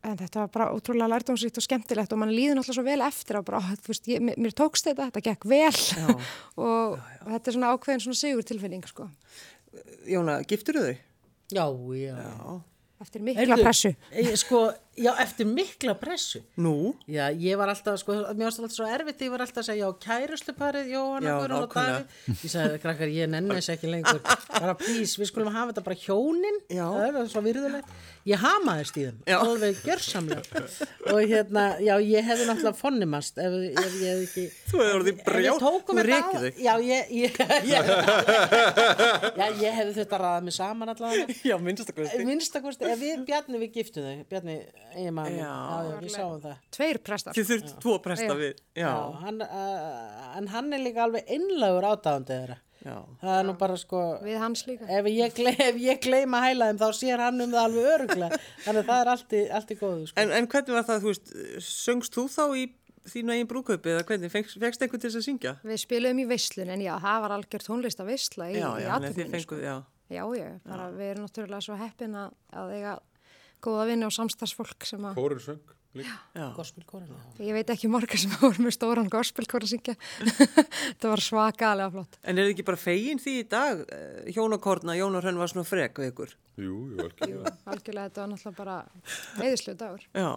en þetta var bara ótrúlega lærdomsrikt og skemmtilegt og mann líður náttúrulega svo vel eftir að bara, þú veist, ég, mér, tókst þetta, þetta gekk vel Já. og, og þetta er svona ákveðin svona sigur tilfinning sko, Jóna, giftur þau? Já, já. Já. Eftir mikla Heyrðu, pressu. eh, Sko, já, eftir mikla pressu. Nú? Já, ég var alltaf, sko, mér varst alltaf svo erfitt, ég var alltaf að segja, já, kærustuparið, Jóhanna, Já, Guðrún og. Davíð. Ég sagði, krakkar, ég nenni þess ekki lengur. Bara, please, við skulum hafa þetta bara hjónin. Já. Það er svo virðulegt. Ég hamaðist í þeim, Já. alveg gjörsamlega. og hérna, já, ég hefði náttúrulega fonnimast ef, ef ég hefði ekki... Þú hefði orðið við tókum þú á- þig. Já, ég, ég, ég, já, ég hefði þetta að ræða mig saman allavega. Já, minnst að kosti. Minnstakosti, ef við Bjarni við giftum þau, Bjarni, eigin maður, Já. já, já, við sáum það. tveir prestar Þið þurft tvo presta við. Já. Já, hann, uh, en hann er líka alveg innlagur átáðandi þeirra. Já. Það er nú bara sko, við hans líka ef ég, gle, ef ég gleyma að hæla þeim þá sér hann um það alveg öruglega. Þannig að það er allt í, allt í góðu sko. En, en hvernig var það, þú veist, söngst þú þá í þínu eigin brúkaupi eða hvernig, fegst, einhvern til þess að syngja? Við spilum í veislun en já, það var algjör tónlist að veisla í, í já, þannig að þið athöfninni, sko. fenguð, já. Já, já, bara við erum náttúrulega svo heppin að, að eiga góða vinni og samstagsfólk sem að, Kórir söng líka. Já. Gospelkórin, ég veit ekki marga sem voru með stóran gospelkór að syngja. það var svakalega flott. En er þið ekki bara fegin því í dag, eh, hjónakorna, Jónarhönn var svona frek við ykkur? Jú, jú, algjörlega. Algjörlega, þetta var náttúrulega bara reyðislu dagur. Já.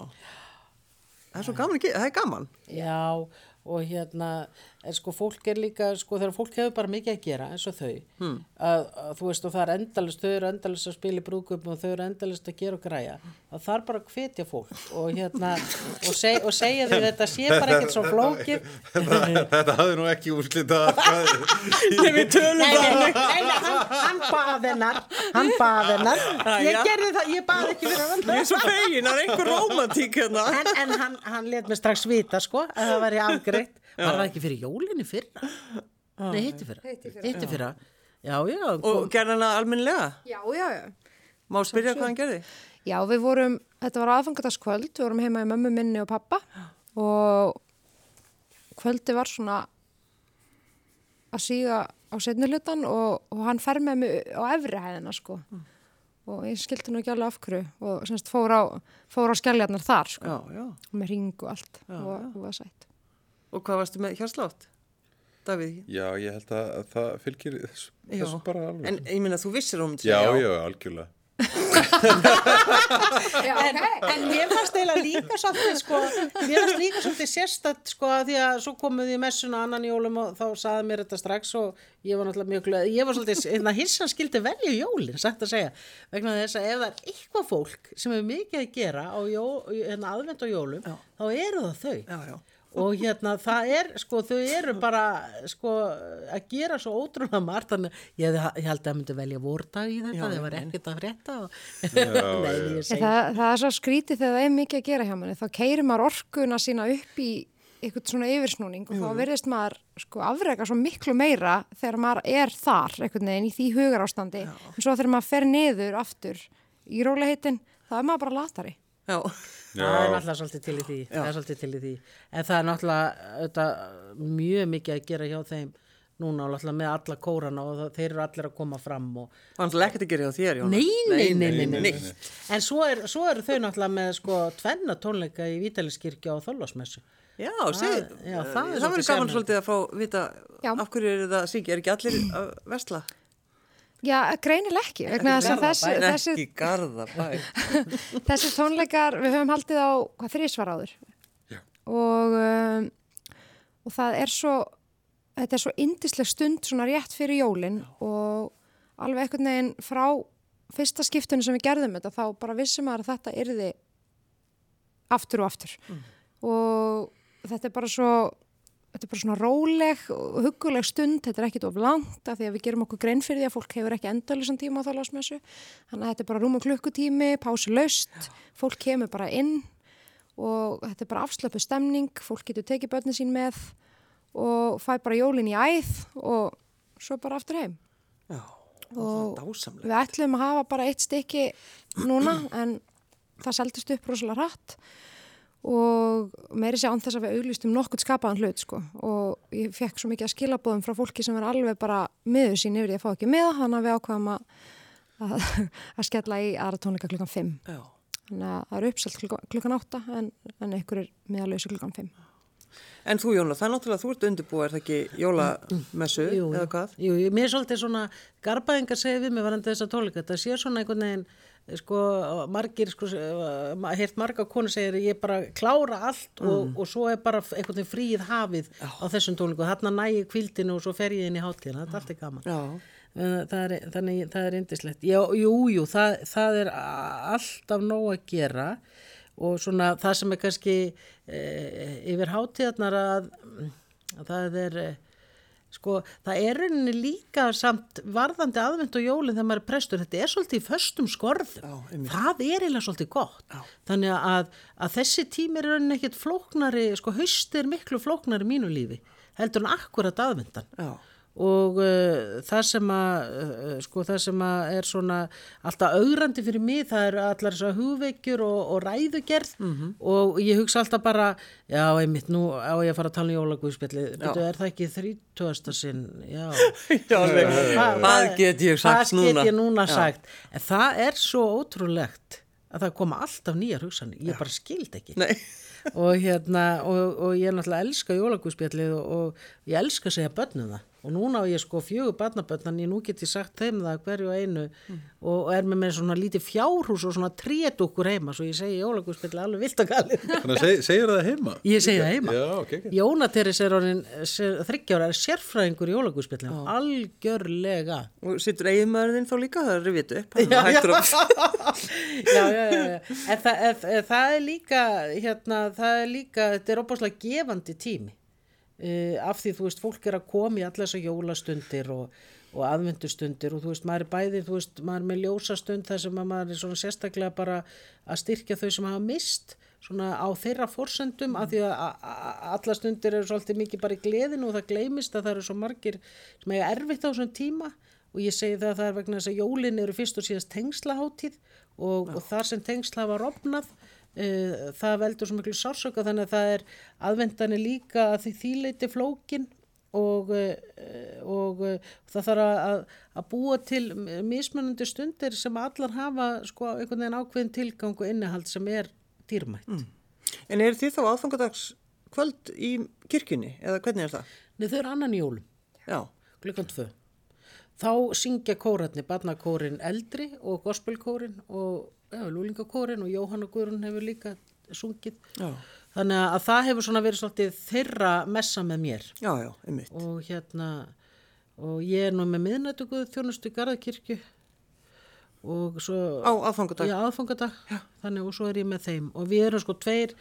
Það er svo gaman það er gaman. Já, og hérna, en sko fólk er líka, sko þegar fólk hefur bara mikið að gera eins og þau, Hmm. að, að þú veist og það er endalist, þau eru endalist að spila í brúðgöpum og þau eru endalist að gera og græja, það þarf bara að hvetja fólk og hérna, og, seg, og segja því þetta sé bara ekkert svo flókið. Þetta hafði nú ekki úrslita Nei, við tölum það. hann, hann bað hennar, hann bað hennar, ég Jæja. gerði það, ég bað ekki fyrir hann. Ég er svo fegin, það er einhver romantík hérna. En, en hann, hann let mig strax vita sko að það væri afgreitt var það ekki fyrir jólinni fyrra? Nei hitti fyrra. Hitti fyrra, já. já Og gerði hana almennilega? Já, já, já. Má spyrja hvað hann gerði? Já, við vorum, þetta var aðfangadagskvöld, við vorum heima í mömmu minni og pappa og kvöldi var svona að síga á setni hlutan og, og hann fer með mig á efri hæðina sko. Og ég skildi nú ekki alveg af hverju og semst fór á, fór á skelljarnar þar sko. Já, já. með ring og allt. Og, og var sætt. Og hvað varstu með hérslátt? Davíð? Já, ég held að, að það fylgir þessu, Já. þessu bara alveg. En ég minna, þú vissir um já, já, algjörlega. Já, en, en mér fannst eiginlega líka svolítið sko, mér fannst líka svolítið sérstætt sko að því að svo komuð í messuna annan jólum og þá saði mér þetta strax og ég var náttúrulega mjög glöð ég var svolítið, hérna hissan skildi velja jólin sagt að segja, vegna þess að ef það er eitthvað fólk sem hefur mikið að gera á jó, hérna, aðvend og jólum, Já. þá eru það þau Já, já. Og hérna það er sko þau eru bara sko að gera svo ótrúlega margt þannig ég, ég held að það myndi velja vordag í þetta það var ekkert að frétta og... Nei, Það, það er svo skrítið þegar það er mikið að gera hjá manni. Þá keirir maður orkuna sína upp í eitthvað svona yfirsnúning og þá verðist maður sko afrega svo miklu meira þegar maður er þar einhvern veginn í því hugar ástandi. En svo þegar maður fer niður aftur í róliheitin, þá er maður bara latari. Já, það er náttúrulega svolítið til í því það er svolítið til í því en það er náttúrulega auðvitað, mjög mikið að gera hjá þeim núna og náttúrulega með alla kórana og það, þeir eru allir að koma fram og það er náttúrulega ekkert að gera hjá þér, Jóna. Nei, nei, nei, nei, nei, nei. En svo, er, svo eru þau náttúrulega með sko tvenna tónleika í Vítaliskirkja og Þorlásmessu. Já, segið, já, það er það verður gaman svolítið að fá vita Já. af hverju eru það að syngja, er ekki allir að vesla? Já, greinileg ekki. Vegna þess að þessi, þessi, garða þessi tónleikar, við höfum haldið á hvað þrísvar áður Já. og, um, og það er svo, þetta er svo indisleg stund svona rétt fyrir jólin og alveg einhvern veginn frá fyrsta skiptunum sem við gerðum þetta þá bara vissum að þetta yrði aftur og aftur og þetta er bara svo þetta er bara svona róleg og huguleg stund, þetta er ekkit of langt af því að við gerum okkur grein fyrir því að fólk hefur ekki endalisan tíma á þálasmessu þannig að þetta er bara rúma klukkutími, pásu laust fólk kemur bara inn og þetta er bara afslöpu stemning fólk getur tekið börnin sín með og fæ bara jólin í æð og svo bara aftur heim. Já, og það við ætlum að hafa bara eitt stykki núna en það seldist upp rosalega hratt og meiri sé án þess að við auglýstum nokkurt skapaðan hlut sko. Og ég fekk svo mikið að skilabóðum frá fólki sem er alveg bara miður sín yfir því að fá ekki með þannig að við ákvaðum að, að, að skella í aðra tónleika klukkan 5 Já. þannig að það eru uppselt klukkan, klukkan 8 en, en einhver er meðalauðsu klukkan 5 En þú, Jóna, það er náttúrulega, þú ert undirbúið, er það ekki jólamessu eða hvað? jú, mér er svolítið svona garbaðingar segið við mig varandi þessa tónleika. Þetta sé svona einhvern veginn sko, margir, sko, heirt marga konu segir ég bara klára allt og, og svo er bara einhvern veginn fríð hafið á þessum tónleiku, þarna nægi kvildinu og svo fer ég inn í hátíðina, þetta er alltaf gaman. Já. Uh, það er, þannig það er indislegt já, jú, það, það er alltaf nóg að gera og svona það sem er kannski e, yfir hátíðarnar að, að það er e, sko, það er rauninni líka samt varðandi aðvend og jólinn þegar maður er prestur, þetta er svolítið í föstum skorðum, Já, það er eiginlega svolítið gott, Já. þannig að, að þessi tími er rauninni ekkit flóknari sko, hausti er miklu flóknari í mínu lífi heldur en akkurat aðvendan Já. Og uh, það sem að uh, sko það sem að er svona alltaf augrandi fyrir mig það eru allar þessar hugveikjur og, og ræðugerð. Og ég hugsa alltaf bara já einmitt nú á ég að fara að tala um jólaguðspjalli betur er það ekki þrítúasta sinn? Já. Já. Hvað- Hvað get ég sagt hvað núna? get ég núna Já. sagt. En það er svo ótrúlegt að það koma alltaf nýjar hugsanir. Ég bara skild ekki. Nei. og hérna og, og ég náttúrulega elska jólagúspjallið og, og ég elska að segja börnum það og núna á ég sko fjögur barnabörn þannig nú get ég sagt þeim það hverju og einu og er með með svona lítið fjárhús og svona trédúkkur heima svo ég segi jólagúspjallið alveg vilt og galið Þannig að seg, segir það heima? Ég segi það heima. Já, ok, ok. Jónateris er orðin þryggjára er sérfræðingur í jólagúspjallið algjörlega Og sittur eiginmaðurinn þá líka, það er rivit upp. að- já, já, já, já. En, það, en, en það er líka hérna, það er líka, þetta er opáslega gefandi tími uh, af því þú veist, fólk er að koma í alla þessar jólastundir og, og aðvendustundir og þú veist, maður er bæði, þú veist, maður er með ljósastund þar sem að maður er svona sérstaklega bara að styrkja þau sem hafa mist svona á þeirra forsendum af því að alla stundir eru svolítið mikið bara í gleðinu og það gleymist að það eru svo margir sem eiga erfitt á þessum tíma og ég segi það að það er vegna þess að jólin eru fyrst og síðast tengslaháttíð og, og þar sem tengsla var opnað uh, það veldur svo miklu sársöka þannig að það er aðvendani líka að því þýleiti flókin og, uh, og uh, það þarf að, að, búa til mismunandi stundir sem allar hafa sko einhvern veginn ákveðin tilgang og innihald sem er dýrmætt. En eru þið þá aðfangadags kvöld í kirkjunni, eða hvernig er það? Nei þau eru annan jólum, Já. klukkan tvö. Þá syngja kóratni, barnakórin eldri og gospelkórin og ja, lúlingakórin og Jóhanna Guðrún hefur líka sungið. Já. Þannig að það hefur svona verið svolítið þeirra messa með mér. Já, og hérna og ég er nú með miðnættuguð þjónustu Garðakirkju og svo Á aðfangadag? Já, aðfangadag, þannig og svo er ég með þeim. Og við erum sko tveir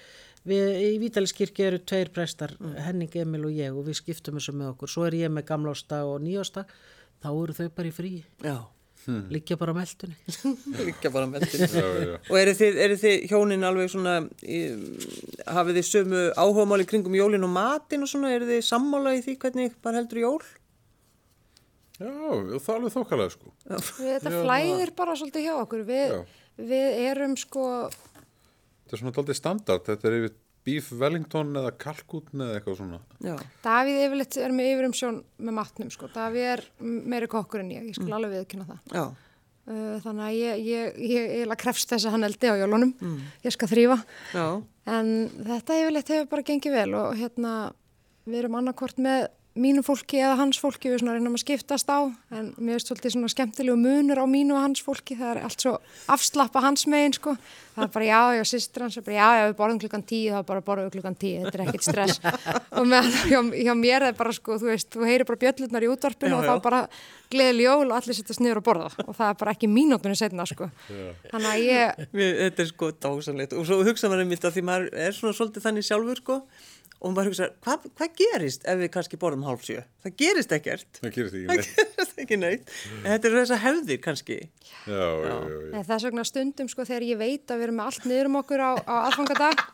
við, í Vítaliskirkju eru tveir prestar Henning Emil og ég og við skiptum þessu með okkur. Svo er ég með gamlásta og nýjásta þá eru þau bara í frí Já, liggja bara meldunni líka bara já. Og eru þið, eru þið hjónin alveg svona, í, hafið þið sömu áhugamáli kringum jólin og matin og svona, eru þið sammála í því hvernig bara heldur jól? Já, það er alveg þokkalega sko. Við, þetta flæðir bara svolítið hjá okkur. Við, við erum sko, Þetta er svona daldið standard, þetta er yfir beef wellington eða kalkútn eða eitthvað svona. Já, Davíð yfirleitt er með yfirum sjón með matnum sko. Davíð er meiri kokkur en ég, ég skal alveg viðkynna það. já, Uh, þannig að ég, ég, ég, ég krefst þess að hann eldi á jólunum. Ég skal þrýfa. já, En þetta yfirleitt hefur bara gengið vel og hérna við erum annarkvort með mínu fólki eða hans fólki, við svona reynum að skiptast á en mér finnst svolítið svona skemmtilegu munur á mínu og hans fólki, það er allt svo afslappa hans megin sko, það er bara já, já, sýstir hans er bara já, já, við borðum klukkan tíu, þá bara borðum við klukkan tíu, þetta er ekkit stress. Og meðan hjá, hjá mér er bara sko, þú veist, þú heyrir bara bjöllurnar í útvarpinu Já, og þá bara gleðil jól og allir sittast niður og borða. Og það er bara ekki mínútunni setna sko, þannig að ég Við, þetta er sko dásanlegt og svo hugsa maður um þetta því maður er svona svolítið þannig sjálfur sko og maður hugsa, hvað hva gerist ef við kannski borðum hálf sjö? Það gerist ekkert. Það gerist ekki Það neitt. gerist ekki neitt. En þetta eru þessar hefðir kannski. Já, já, já, já. Nei, þess vegna stundum sko þegar ég veit að við erum með allt niður um okkur á, á aðfangadag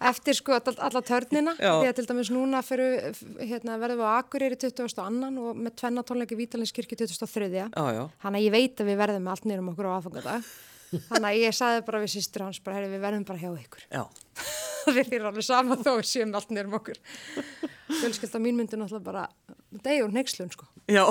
eftir sko all, alla törnina Já. því að til dæmis núna fyrir, hérna, verðum við á Akureyri 22. og með tvenna tónleiki Vítalinskirkju 23. Já, já. Þannig að ég veit að við verðum með allt niður um okkur á aðfangadag Þannig að ég saði bara við sýstur hans bara, heyri, við verðum bara hjá ykkur Já, Þér er alveg sama þó við séum allt niður um okkur. Fjölskylda mín myndi náttúrulega bara degi og neykslun sko. Já,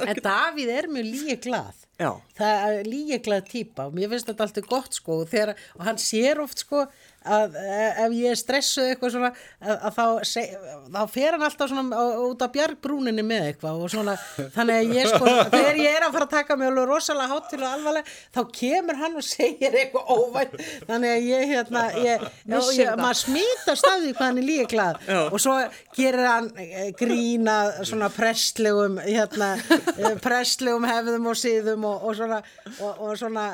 En Davíð er mjög líi glað já, það er líeglað típa og mér finnst þetta alltaf gott sko og, þegar, og hann sér oft sko að eh, ef ég er stressuð eitthvað svona að, að þá, seg, þá fer hann alltaf svona á- út af bjargbrúninni með eitthvað og svona þannig að ég sko þegar ég er að fara að taka mig alveg rosalega hátil og alvarlega þá kemur hann og segir eitthvað óvænt þannig að ég hérna ég, ég, það. maður smítast af því hvað hann er líeglað Já. og svo gerir hann eh, grína svona prestlegum hérna, eh, prestlegum hefðum og síðum og, og svona og, og svona,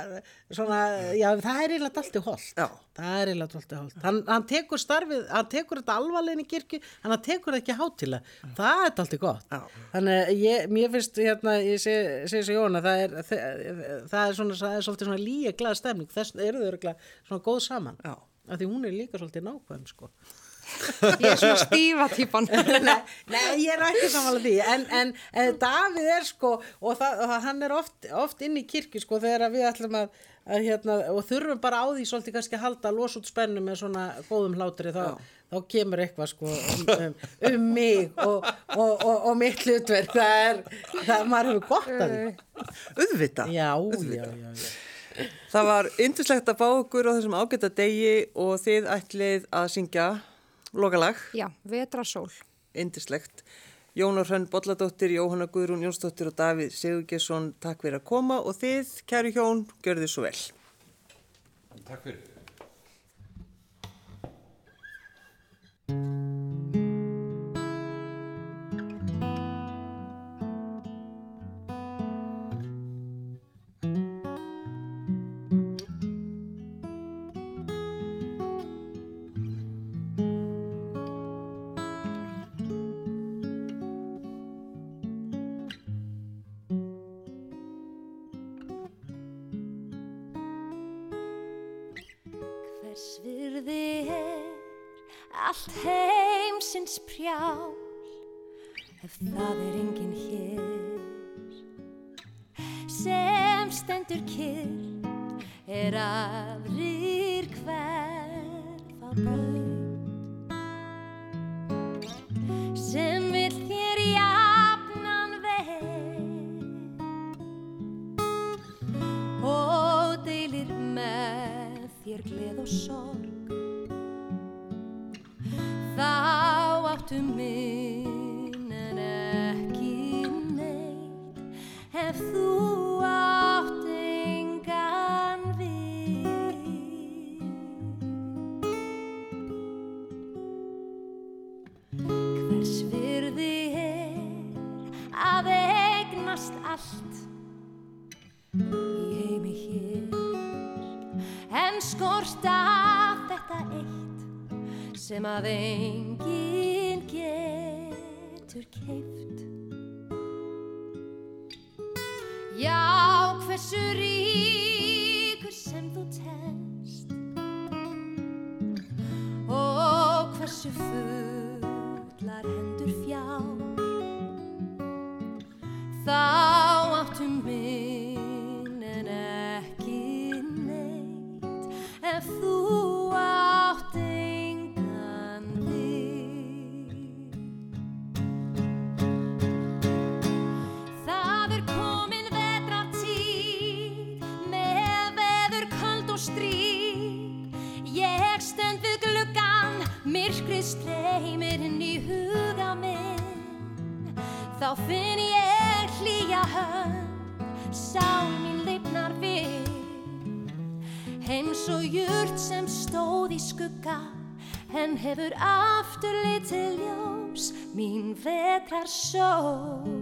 svona já það er eiginlega allt í holt Já. það er eiginlega allt í holt hann, hann tekur starfið, hann tekur þetta alvarlegin í kirkju, hann tekur það ekki hátilega það er allt í gott. Já. þannig að ég, mér finnst hérna, ég segi seg svo Jóna, það er það er svona, það er svolítið svona líka glað stemning, þess eru þau örugglega svona góð saman? Já. af því hún er líka svolítið nákvæm sko. Ég er svona stífa típan. Nei, nei, ég er ekki samanlega því. En, en, en Davíð er sko og, það, og hann er oft, oft inn í kirkju sko þegar við ætlum að, að hérna, og þurfum bara á því svolítið kannski að halda að losa út spennu með svona góðum hlátri þá, þá kemur eitthvað sko um, um, um mig og, og, og, og mitt hlutverk það er, það maður hefur gott að því auðvita. já, já, já, já. Það var yndislegt að fá okkur á þessum ágæta degi og þið ætlið að syngja lokalag, Já, vetrasól yndislegt. Jónar Hrönn Bolladóttir, Jóhanna Guðrún Jónsdóttir og Davíð Sigurgesson, takk fyrir að koma og þið, kæru hjón, gjörðu svo vel. Takk fyrir. Það er enginn hér sem stendur kyrr er aðrir hverf á braut sem vill þér jafnan veg og deilir með þér gleð og sorg. Þá áttu minn Dema benki eins og júrt sem stóð í skugga en hefur aftur litið ljós mín vetrar sól